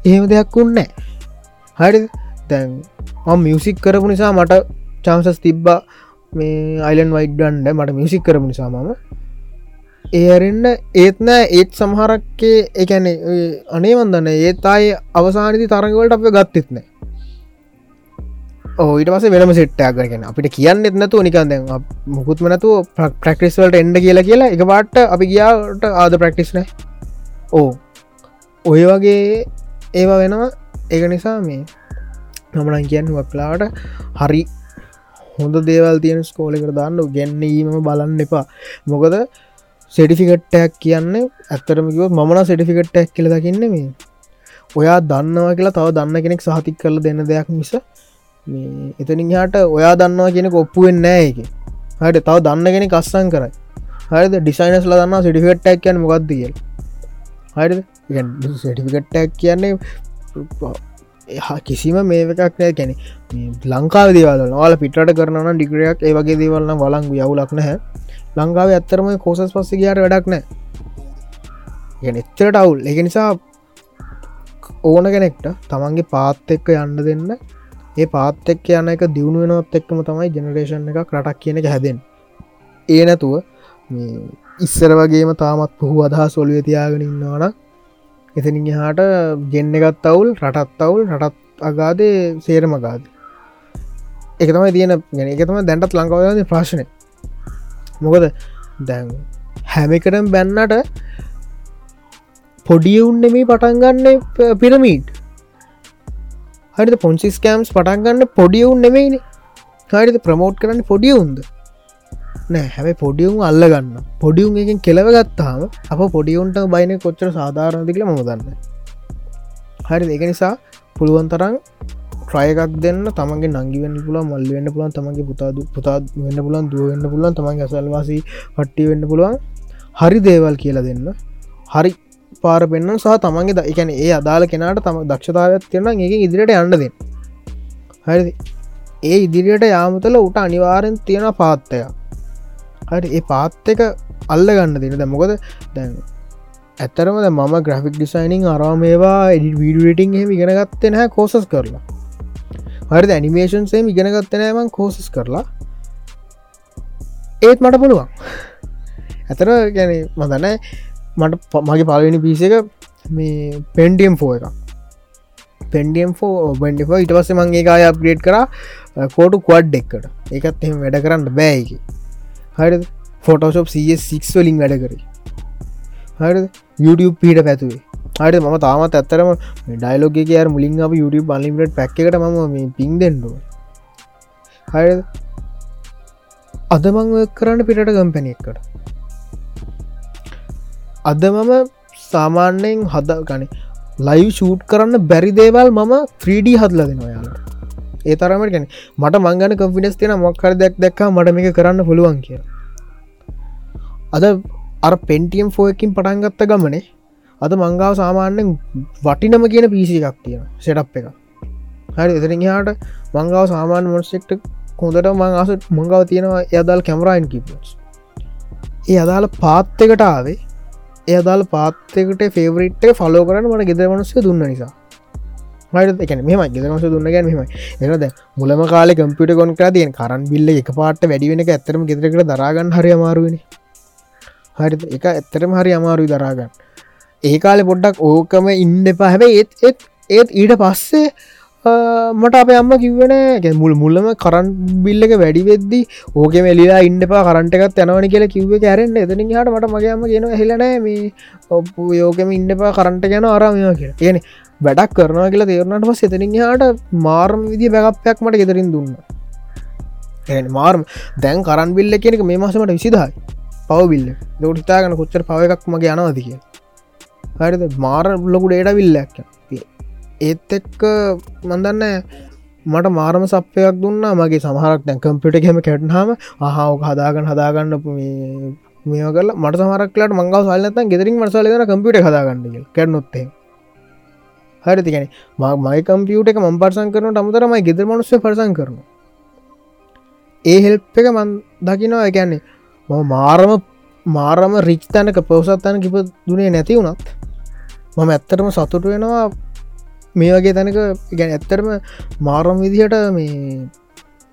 එහෙම දෙයක් උන්නෑ හරි. දැන් මියසික් කරපු නිසා මට චාන්සස් තිබ්බා මේ අයිලන් වයිඩ්ඩන්ඩ මට මියසික් කරපු නිසාමම ඒරෙන්න්න ඒත්නෑ ඒත් සමහරක්කේ එකැන අනේ වන්දන්න ඒත් අයි අවසානති තරගවලට අප ගත්තෙත්නෑ ඕට පස වෙනම සිට්ටයක් කරගෙන අපිට කියන්න එත්නතු නිකන් දැන් මුකුත්ම නැතු ප්‍රක්ටිස්වලට එන්ඩ කියලා කියලා එක පාට අපි ගියාට ආද ප්‍රක්ටිස්නෑ ඕ ඔය වගේ ඒවා වෙනවා. ඒක නිසා මේ නමනන් කියන්න වක්ලාට හරි හොඳ දේවල් තියෙන ස්කෝලෙකට දාන්න ගැන්නීම බලන්න එපා. මොකද සෙඩිෆිකට්ටයක් කියන්න ඇත්තරමකිව මන සෙඩිෆිකට්ටක් කියල දකින්න මේ ඔයා දන්නවා කියලා තව දන්න කෙනෙක් සහතික් කරල දෙන්න දෙයක් මිස මේ එතනින් හට ඔයා දන්නවා කියෙන ඔප්පුුවෙන් නෑ එක හට තව දන්න කෙනෙ කස්සන් කරයි. හරිද? ඩිසයිනස්ල දන්න සිටිෆිකට්ටක් කියන්න මොකක්ද කියල්. හරි සටිෆිකට්ටක් කියන්නේ කිසිම මේකක් නෑ කැනෙ ලංකාව දේවල් නවාල පිටට කරන ඩිග්‍රයක් ඒවගේ දේවල්න්න වලංගු යවුලක් නැහැ. ලංකාව ඇත්තරම කෝසස් පස්ස කියාට වැඩක් නෑ. එච්චරට අවුල්. එක නිසා ඕන කෙනෙක්ට තමන්ගේ පාත් එක්ක යන්න දෙන්න. ඒ පාත් එක්ක යන එක දියුණු වෙනොත් එක්කම තමයි ජනරේෂන් එක රටක් කියන එක හැදෙන් ඒ නැතුව ඉස්සර වගේම තාමත් පුහු අදහා සොල්ුව තියාගෙන ඉන්නවාන එතිනින් හාට ගෙන්න්න එකත් අවුල් රටත් අවුල් රටත් අගාදේ සේරම ගාද එක තමයි තියෙන ගැන එක තම දැන්ටත් ලංකාවද ප්‍රශ්නය මොකද දැන් හැමිකරම් බැන්නට පොඩියවුන් නෙමේ පටන්ගන්න පිරමීට් හරිත පොන්සිස් කෑම්ස් පටන්ගන්න පොඩියවුන් නෙමයිනි. හරිත ප්‍රමෝට් කරන්න පොඩියවුන්ද නෑ හැම පොඩියුම් අල්ල ගන්න. පොඩියුම් එකින් කෙලව ගත්තාම අප පොඩියුන්ට බයින කොච්චර සාධාරණතිකල ම දන්න හරි එක නිසා පුළුවන් තරම් ට්‍රයකක් දෙන්න තමගේ නංගිවෙන්න පුල මල්ල වෙන්න පුලන් තමගේ පුතාද පුතා වෙන්න පුලන් දුවවෙන්න පුලන් තමන්ගේ අසල්වාසී පට්ටි වෙන්න පුළුවන්. හරි දේවල් කියලා දෙන්න. හරි පාර පෙන්න්න සහ තමන්ගේ ද එකන ඒ අදාළ කෙනට තම දක්ෂතාවත් තියෙන ඒ ඉදිරියට යන්න දෙ හරි ඒ ඉදිරියට යාමතල උට අනිවාරෙන් තියෙන පාත්තය හරි ඒ පාත් එක අල්ල ගන්න දෙන ද මොකද දැන් ඇත්තරම මම ග්‍රෆික් ඩිසයිනිං අරවා මේවා එඩි වීඩියටිං හෙම ඉගෙනගත්තේ නැහැ කෝසස් කරලා. හරි ඇනිමේෂන්සේ ඉගෙනගත්තනෑමන් කෝසස් කරලා. ඒත් මට පුළුවන්. ඇතර ගැන මදන මට මගේ පලවෙනි පිස එක මේ පෙන්ඩියම් ෆෝ එක පෙන්ඩියම් ෆෝ බඩ ඉට පස්ස මංගේ කාය අප්ග්‍රේඩ් කර කෝටු කොඩ් එක්කට එකත් එම වැඩ කරන්න බෑකි හරි ෆොටෝශප් සික් වලින් වැඩ කරේ. හරි YouTube පීට පැතුවේ හට ම තාමත් ඇත්තරම ඩයිලෝග කිය මුලින් අප YouTube බලිමිට පැක්කට ම මේ පින් දෙන්නුව හරි අද මං කරන්න පිට ගම්පැන එකට. අද මම සාමාන්‍යයෙන් හද ගන ලයිව් ෂූට් කරන්න බැරි දේවල් මම 3D හදල දෙනවා යාලට. ඒ තරමට ගැන මට මංගන කම්පිනස් තියෙන මොක්කර දෙයක් දැක්කා මට මේක කරන්න පුළුවන් කිය අද අර පෙන්ටියම් ෆෝයකින් පටන්ගත්ත ගමනේ අද මංගාව සාමාන්‍යෙන් වටිනම කියන පිසි එකක් තියෙන සෙටප් එක හරි එතරින් හාට මංගාව සාමාන්‍ය මොන්සෙක්ට කොඳට මං අස මංගාව තියෙනවා යදල් කැමරයින් කිපස් ඒ අදාළ පාත්තකට ආවේ ඒ අදාල් පාත්තකට ෆේවරිට් ෆලෝ කරන මට ගෙදර මනුස්ය දුන්න නිසා. මට එකන මෙම ගෙදරමස දුන්න ගැන මෙම එනද මුලම කාල කම්පිට කොන් කර තියෙන් කරන් බිල්ල එක පාට වැඩිවෙන එක ඇතරම ගෙදරකට දරාගන්න හරි අමාරුවනි හරි එක ඇත්තරම හරි අමාරුයි දරාගන්න ඒ කාලෙ පොඩ්ඩක් ඕකම ඉන්න එපා. හැබැයි ඒත් ඒත් ඒත් ඊට පස්සේ මට අප අම්ම කිව්වන මුල් මුල්ලම කරන් බිල්ල එක වැඩි වෙද්දි ඕක මෙලිලා ඉන්න පා කරන්ටකත් යනවන කියලා කිව්ව කැරෙන් එතනින් හට මට මගේම කියන හෙලනෑ මේ ඔප්පු යෝකම ඉන්න පා කරන්ට ගැන අරමවා කියලා. කියන වැඩක් කරනවා කියලා තේරනට පස් එතනින් හට මාර්ම විදි බැගපයක් මට ගෙතරින් දුන්න. මාර්ම දැන් කරන් බිල්ල කියනක මේ මාසමට විසිදහයි පව බිල්ල දවට හිතාගන කොච්චර පව එකක් මගේ යනවද කිය හරිද? මාර ලොකුට ඒඩ විල්ලක් ඒත් එක්ක මන්දන්න මට මාරම සප්පයක් දුන්න. මගේ සමහරක් දැන් කම්පිට හෙම කැට්හම අහාව හදාගන්න හදාගන්න මේ කල මට සමරක්ලට මංගව සල්ලත ගෙදරින් මසලන කම්පිට හදාගන්න කැටනොත්තේ හරි තිගෙන මයි කම්පියට එක මම් පර්සන් කරන අමතරමයි ගෙදර මනුස්ස පර්සන් කරන ඒ හෙල්ප් එක මන් දකිනවා. එකන්නේ ම මාරම මාරම රිච් තැනක පවසත්තන කිප දුනේ නැති වුණත් මම ඇත්තටම සතුට වෙනවා මේ වගේ තැනක ගැන ඇත්තරම මාරම් විදිහට මේ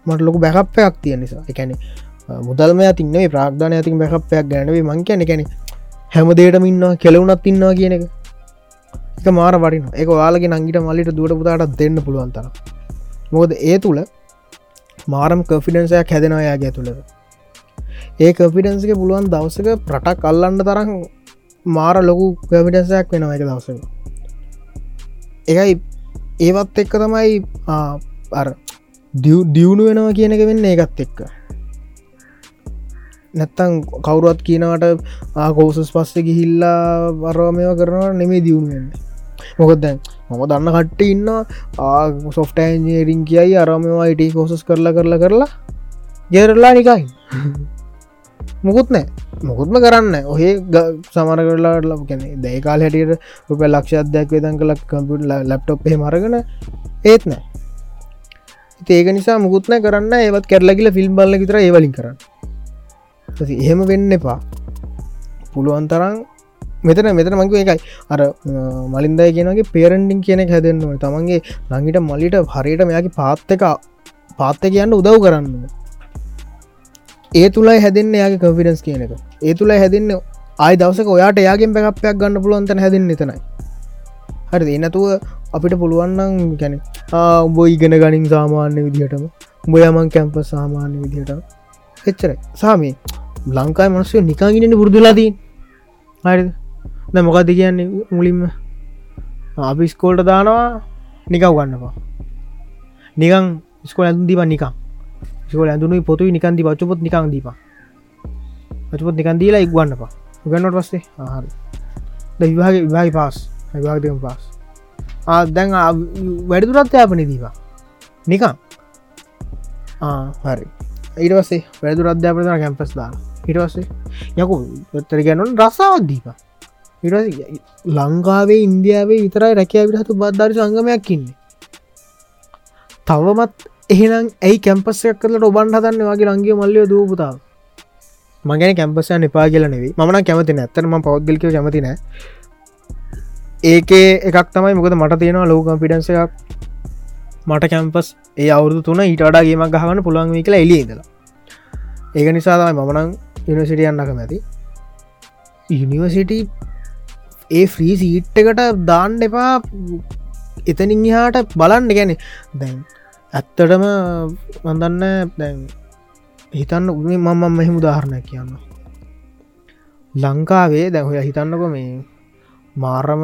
මට ලොකු බැකප්පයක් තියෙන නිසා. එකැනෙ මුදල්ම තින්නේ ප්‍රාග්ධාන ඇතින් බැකප්පයක් ගැනවේ මං කියන එකැනෙ හැමදේටම ඉන්නවා කෙලවුනත් ඉන්නවා කියන එක. එක මාර වරින එක යාලගේ නංගිට මල්ලිට දුවට පුතාට දෙන්න පුළුවන්තර මොකද ඒ තුළ මාරම් කෆිඩන්සයක් හැදෙනවායාගේ තුළද ඒ කෆිඩන්ස්ක පුළුවන් දවසක ප්‍රටක් අල්ලන්න තරම් මාර ලොකු කවිඩන්සයක් වෙනවා එක දවසක. එකයි ඒවත් එක්ක තමයි අර දියුණු වෙනවා කියන එක වෙන්න ඒකත් එක්ක. නැත්තං කවුරුවත් කියනවට ආකෝසස් පස්සේ ගිහිල්ලා වරමයව කරනවා නෙමේ දියුණුවෙන්න මොකද දැන් මම දන්න කට්ට ඉන්න සොෆ්ටන්ජේරින් කියයි අරමවා ඉට කෝසස් කරලා කරලා කරලා ගෙරල්ලා නිකයි මුකුත් නෑ. මොකුත්ම කරන්න ඔහේ සමර කරලාට ලබ කැනෙ දැයිකාල් හැටියට රුප ලක්ෂ අධ්‍යයක් වේදන් කලක් කම්පිට ලප්ටොප් මරගෙන ඒත් නෑ. ඒක නිසා මුකුත්න කරන්න ඒවත් කැරලකිල ෆිල්ම් බල්ල විතර ඒවලින් කරන්න. එහෙම වෙන්න එපා. පුළුවන් තරම් මෙතන මෙතන මංකව එකයි අර මලින්දයි කියනගේ පේරන්ඩිං කියනෙ හැදෙන්න්නවා තමන්ගේ නඟිට මල්ලිට හරියට මෙයාගේ පාත්තක පාත්ත කියන්න උදව් කරන්න ඒ තුළයි හැදන්න යාගේ කන්ෆිඩන්ස් කියන එක. ඒ තුළ හැදන්න ආය දවසක ඔයාට යාගෙන් පැකපයක් ගන්න පුළුවන්තන හැදන්න එතනයි. හරි එනතුව අපිට පුළුවන්නම් ගැන උඹ ඉගෙන ගනින් සාමාන්‍ය විදිහටම. බොයමන් කැම්ප සාමාන්‍ය විදිහට එච්චරයි. සාමී ලංකායි මනස්ය නිකාගෙනට පුරදුලාදී හරි ද මොකක්ද කියන්නේ? මුලින්ම අපි ස්කෝල්ට දානවා නිකව් ගන්නවා නිකං ස්කොල ඇතුන් දිව නිකම් ස්කෝල ඇඳුනු පොතු නිකන්දි පච්චපොත් නිකං දීප පචපොත් නිකන් දීලා ඉක්වන්නපා. ගන්නට පස්සේ? ආහරි විවාග විවාග පාස් විවාගදම පාස් දැන් වැඩදුරත් යාපන දීවා නිකම් හරි. ඊට වස්සේ වැඩදු රද්‍යාපතන කැම්පස් දාලා. හිටවස්සේ යකු තර ගැනුන් රසාවත් දීප ඉට ලංකාවේ ඉන්දියාවේ විතරයි රැකෑ විටහතු බද්ධරි සංගමයක් ඉන්නේ. තවමත් එහෙනම් ඇයි කැම්පස්සයක් කරලට ඔබන් හදන්න වගේ ලංගේ මල්ලය දූපුතාව මගෙන කැම්පසයන් එපා කියල නෙවේ මන කැමති ඇත්තරම පෞද්ගලික කැමති නෑ. ඒකේ එකක් තමයි මොකද මට තියෙනවා ලෝක පිඩන්ස එකක්. මට කැම්පස් ඒ අවුදු තුන ඊට වඩාගේමක් ගහන්න පුළුවන් වී කියලා එලියදලා ඒක නිසා තමයි මමනං යනිසිටිය යන්නක මැති යනිවසිට ඒ ෆ්‍රී සීට්ටකට දාන්න එපා. එතනින් හාට බලන්න. ගැන දැන් ඇත්තටම මඳන්න දැන් හිතන්න උනේ මම මෙහෙම උදාහරණයක් කියන්න. ලංකාවේ දැහොය හිතන්නක මේ මාරම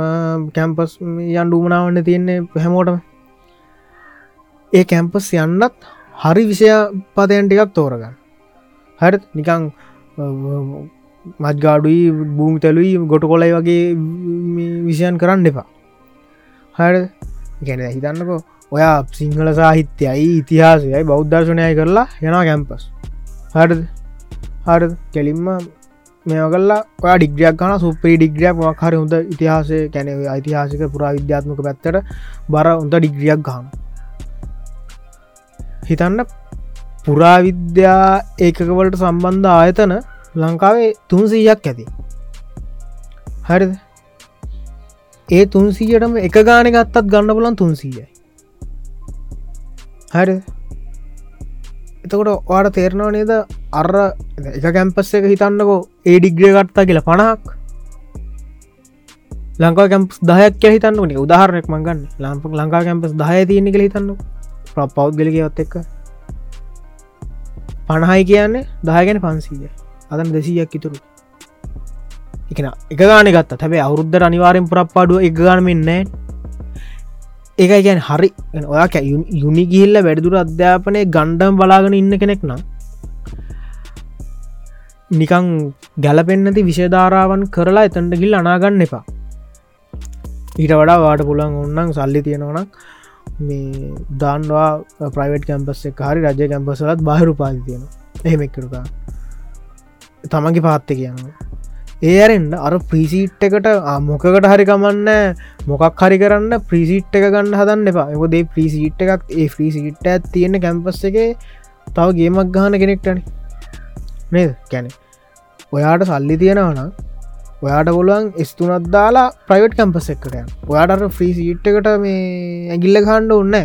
කැම්පස් යන් ඩුමනාවන්න තියෙන්නේ හැමෝටම. ඒ කැම්පස් යන්නත් හරි විෂය පදයන් ටිකක් තෝරගන්න. හරි නිකං මත්ගාඩුයි භූමි තැලුයි ගොට කොලයි වගේ විෂයන් කරන්න එපා. හර ගැන හිතන්නකෝ ඔයා සිංහල සාහිත්‍යයයි ඉතිහාසයයි බෞද්ධර්ශනයයි කරලා යනා කැම්පස් හරද? හර කෙලින්ම මේ කල්ලා ඔයා ඩිග්‍රියක් ගන සුප්‍රී ඩිග්‍රියක් වක් හරි හොඳ ඉතිහාසය කැනව යිතිහාසික පුරා විද්‍යාත්මක පැත්තට බර උන්ට ඩිග්‍රියක් ගහන හිතන්න පුරාවිද්‍යා ඒකකවලට සම්බන්ධ ආයතන ලංකාවේ තුන්සීයක් ඇති. හරිද? ඒ තුන්සීයටම එක ගාන ගත්තත් ගන්න පුලන් තුන්සීයයි. හරි. එතකොට වාට තේරනවා නේද? අර එක කැම්පස් එක හිතන්නකෝ ඒ ඩිග්‍රිය ගත්තා කියලා පණහක්. ලංකා කැම්පස් දහයක් හිතන්නන උදාහරනෙක් මගන්න ලාම්පක් ලංකා කැම්පස් දහය තියන්නේ කළ හිතන්න පෞද්ගලකයොත් එක්ක. පණහයි කියන්නේ දායගෙන පන්සීය. අදන් දෙසීයක් ඉතුරු එකන එක ගාන ගත්ත හැබේ අවුද්ධ අනිවාරෙන් පුරප්පාඩුව එක ගානමෙන්නෑ ඒකයි ගැන් හරි. ඔයා යුනි ගිල්ල වැඩදුර අධ්‍යාපනය ගණ්ඩම් බලාගෙන ඉන්න කෙනෙක් නම් නිකං ගැලපෙන්න්නති විෂධාරාවන් කරලා එතැන්ට ගිල් අනාගන්න එපා. ඊට වඩා වාට පුළන් ඔන්නන් සල්ලි තියෙනවනක් මේ දාන්වා ප්‍රයිවට් කැම්පස් එක හරි රජ කැම්පසලත් බාහිරු පාති තියෙන එහෙමෙක්කරුකා තමන්ගේ පාත්ත කියනවා ඒරෙන්ට අර ප්‍රීසිට් එකට මොකකට හරි කමන්න මොකක් හරි කරන්න ප්‍රීසිට් එක ගන්න හදන්න එපා. එකොදේ ප්‍රීසිට් එකක් ඒ ෆ්‍රීසිට් ඇත් තියෙන කැම්පස් එක තව ගේමක් ගහන කෙනෙක්ටන නේද? කැනෙ ඔයාට සල්ලි තියෙනවන ඔයාට පුළුවන් ස්තුනත් දාලා ප්‍රයිවට් කැම්පස් එක්කට ඔයාට ෆ්‍රී සිට් එකට මේ ඇගිල්ල කණ්ඩ ඔන්න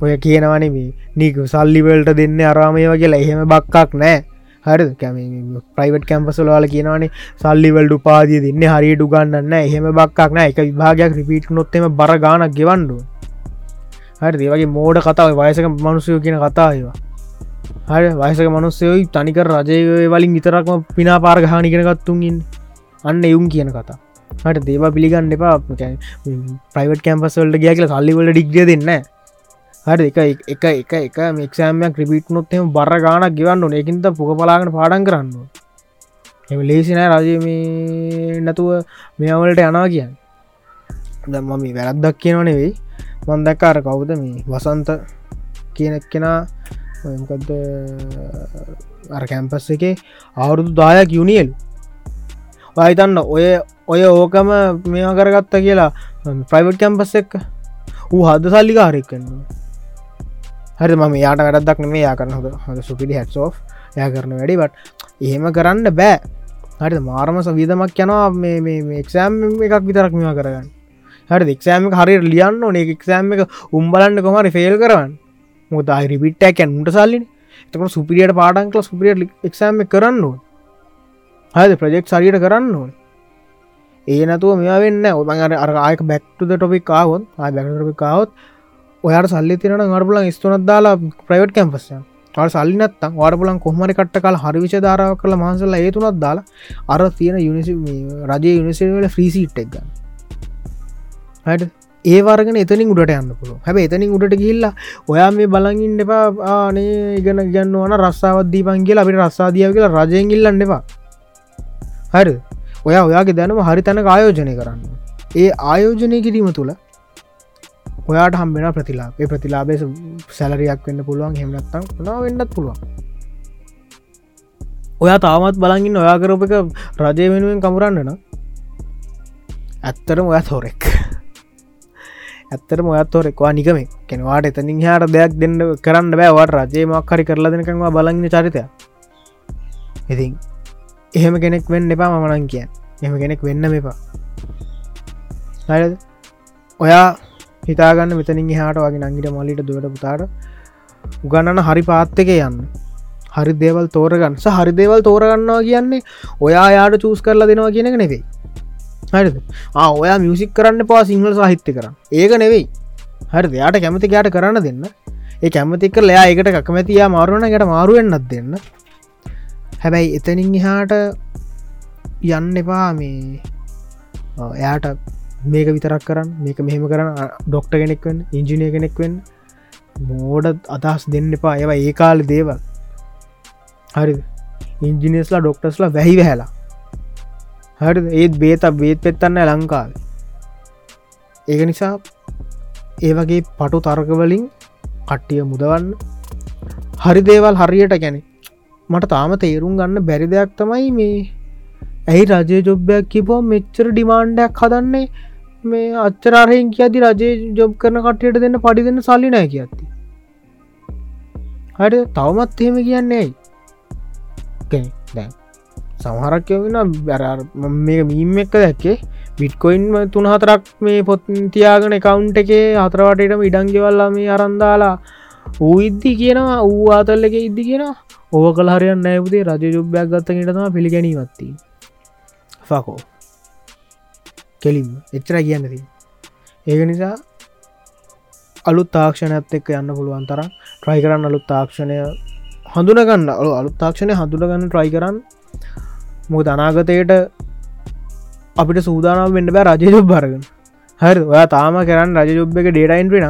ඔය කියනවනේ නීක සල්ලිවල්ට දෙන්න අරාමය වගේ එහෙම බක්කක් නෑ හරි කැම ප්‍රයිවට් කැම්පසලවාල කියනවනේ සල්ලිවල්ඩු පාදිය දෙන්න හරියට ගන්නන්න එහෙම බක්ක් නෑ එක විභාගයක් රිපීට් නොත්තෙම බර ගානක් ගෙවන්ඩු හරි ඒවගේ මෝඩ කතාව වයසක මනුසයෝ කියන කතාවා හරි වයසක මනුස්සයෝයි තනික රජය වලින් විතරක්ම පිනා පාර ගානිගෙනගත්තුන්ගින් අන්න එවුම් කියන කතා. හට දේව පිළිගන්න එපා. ප්‍රයිවට් කැම්පස්වල්ට ගිය කියල සල්ලිවල ඩිග්ිය දෙන්න හරි එක එක එක එක මෙක්ෂෑමයක් ක්‍රිපිට් නොත්ම බර ගානක් ගෙවන්න ඒකින්ද පුක පලාගෙන පාඩන් කරන්න එම ලේසිනෑ රජය නැතුව මෙවලට යනා කියන්න. දම්ම මේ වැරද්දක් කියනව නෙවෙයි. මොන්දක්කාර කවුද මේ වසන්ත කියනෙක් කෙනා මොකද අර කැම්පස් එක අවුරුදු දායක් යුනිියල් වයිතන්න ඔය ඔය ඕකම මේවා කරගත්ත කියලා ප්‍රයිවට් කැම්පස් එක්ක ඌ හද සල්ලිකාරෙක් කන්නවා හරි මම යාට වැඩදක් නෙේ යා කරන හොඳ සුපිලි හැත්සෝ ය කරන වැඩිබට එහෙම කරන්න බෑ. හරි මාරම සවිදමක් යනවා මේ එක්සෑම් එකක් විතරක් මෙවා කරගන්න. හරි එක්ෂෑම හරි ලියන්න ඕනේ. එක්ෂෑම් එක උම්බලන්න කොමරි ෆෙල් කරන්න මොද රිපිට්ටැකැන් උට සල්ලින්. එතක සුපිරියට පාඩන් කල සුපිරියට එක්ෂෑම් කරන්න ඕන. හද ප්‍රජෙක්් සරියට කරන්න ඕන. ඒ නතුව මෙයා වෙන්න ඔබන් අර ආයක බැක්ටුද ටොපික් කාවොත් ආය බැක්ටපි කාවොත් ඔයාට සල්ලි තිරන ගඩපුලන් ස්තුනත් දාලා ප්‍රයිවට් කැම්පස්ය අට සල්ලිනත්තම් වාඩපුලන් කොහමරි කට්ට කාල හරිවිච ධාරාව කළ මහන්සල්ල ඒතුනත් දාලා අර තියෙන යුනිසි රජය යුනිසිවල ෆ්‍රීසිට් එක් ගන්න. හට ඒ වර්ගෙන එතනින් උඩට යන්න පුළුව හැබ එතනින් උඩට ගිල්ලා ඔයා මේ බලගින් එපා. ආනේ ඉගෙන ගන්න වන රස්සාවද්දී පන්ගේ අපිට රස්සාදියාව කියලා රජයෙන් ඉල්ලන්න එපා. හරි ඔයා ඔයාගේ දැනම හරි තැන ආයෝජනය කරන්න ඒ ආයෝජනය කිරීම තුළ ඔයාට හම්බෙන ප්‍රතිලා ඒ ප්‍රතිලාබේ සැලරයක් වෙන්න පුළුවන් හෙමනත්තම් නා වෙන්නත් පුළුවන්. ඔයා තාමත් බලගින් ඔයා කරප එක රජය වෙනුවෙන් කමුරන්නන ඇත්තරම ඔය තෝරෙක්. ඇත්තට මොයත් තෝරෙක්වා නිකම කෙනවාට එතනින් හට දෙයක් දෙන්න කරන්න බෑවට රජයමක් හරි කරලා දෙනකවා බලන්න චරිතය ඉතින් එහෙම කෙනෙක් වෙන්න එපා මමනන් කියන් එම කෙනෙක් වෙන්න මෙපා හරද? ඔයා හිතාගන්න මෙතනින් හාට වගේ නංගිට මලිට දුවට පුතාට උගන්නන හරි පාත්තක යන්න. හරි දේවල් තෝරගන්න. හරි දේවල් තෝරගන්නවා කියන්නේ ඔයා යාට චූස් කරලා දෙනවා කියනක නෙවෙයි. හරිද? ඔයා මියසික් කරන්න පවා සිංහල සාහිත්‍ය කරන්න. ඒක නෙවෙයි. හරි දෙයාට කැමති ගයාට කරන්න දෙන්න. ඒ කැමතික ලයා ඒකට කැමතියා මාරුවන යට මාරුවෙන්න්නත් දෙන්න. හැබැයි එතනින් එහාට යන්න එපා මේ එයාට මේක විතරක් කරන්න මේක මෙහෙම කරන්න ඩොක්ට කෙනෙක්වෙන් ඉංජිනය කෙනෙක්වෙන් මෝඩ අදහස් දෙන්න එපා. ඒවා ඒ කාල දේවල්. හරි ඉංජිනස්ලා ඩොක්ටස්ලා වැහි වැහැලා. හරි ඒත් බේත බේත් පෙත්තන්න ලංකාව. ඒක නිසා ඒ වගේ පටු තර්කවලින් කට්ටිය මුදවන්න. හරි දේවල් හරියට ගැන මට තාම තේරුම් ගන්න බැරි දෙයක් තමයි මේ ඇයි රජය ජොබ්බයක් කිපෝ මෙච්චර ඩිමාන්්ඩයක් හදන්නේ? මේ අච්චරාරයෙන් කියති රජය ජොබ් කරන කටයට දෙන්න පඩි දෙන්න සල්ලි නෑ කියත්ති හට තවමත් එහෙම කියන්නේ ඇයි? දැන් සමහරක්යවෙන බැර මේ මීම් එක්ක දැක්කේ. බිට්කොයින් තුන හතරක් මේ පොත් තියාගෙන කවුන්් එකේ හතරවටටම ඉඩංගෙවල්ලා මේ අරන්දාලා ඌ ඉද්දි කියනවා ඌ ආතල්ල එක ඉද්දි කියෙන ඕව කළ හරියන්න නෑපුදේ රජ ජුබ්බයක් ගත්තකටම පිළිගැනීමත්ති ෆකෝ කෙලිම් එච්චර කියන්නති ඒක නිසා අලුත් තාක්ෂණයත් එක්ක යන්න පුළුවන් තරම් ට්‍රයි කරන්න අලුත් තාක්ෂණය හඳුනගන්න. අලු අලුත් තාක්ෂණය හඳුනගන්න ට්‍රයි කරන්න මොක අනාගතයට අපිට සූදානම් වෙන්න බෑ රජයජොබ් බරගෙන හරි ඔයා තාම කරන්න රජජොබ් එක ඩේටයින් වෙන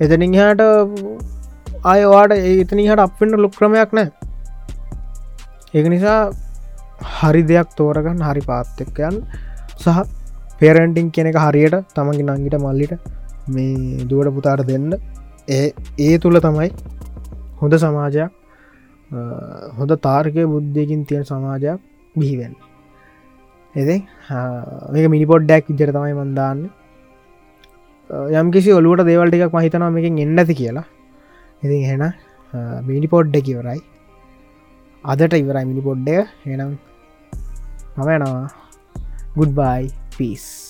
එතනින් හට අයවාට ඒතනි හට අපෙන්ට ලොක්ක්‍රමයක් නෑ ඒක නිසා හරි දෙයක් තෝරගන්න හරි පාත්තක්කයන් සහ පේරන්ටිං කෙනෙක හරියට තමගි නංගිට මල්ලිට මේ දුවට පුතාට දෙන්න. ඒ ඒ තුළ තමයි හොඳ සමාජයක් හොඳ තාර්කය බුද්ධයකින් තියෙන සමාජයක් බිහිවෙන් එති මේක මිනිපොඩ්ඩක් ඉජර තමයි මන්දාන්න යම් කිසි ඔලුවට දේවල් ටිකක් මහිතනවා මේකින් එන්නති කියලා. ඉතින් හෙන මිනි පොඩ්ඩ කිවරයි අදට ඉවරයි මිනි පොඩ්ඩය එනම් මම යනවා. ගුඩ්බයි පිස්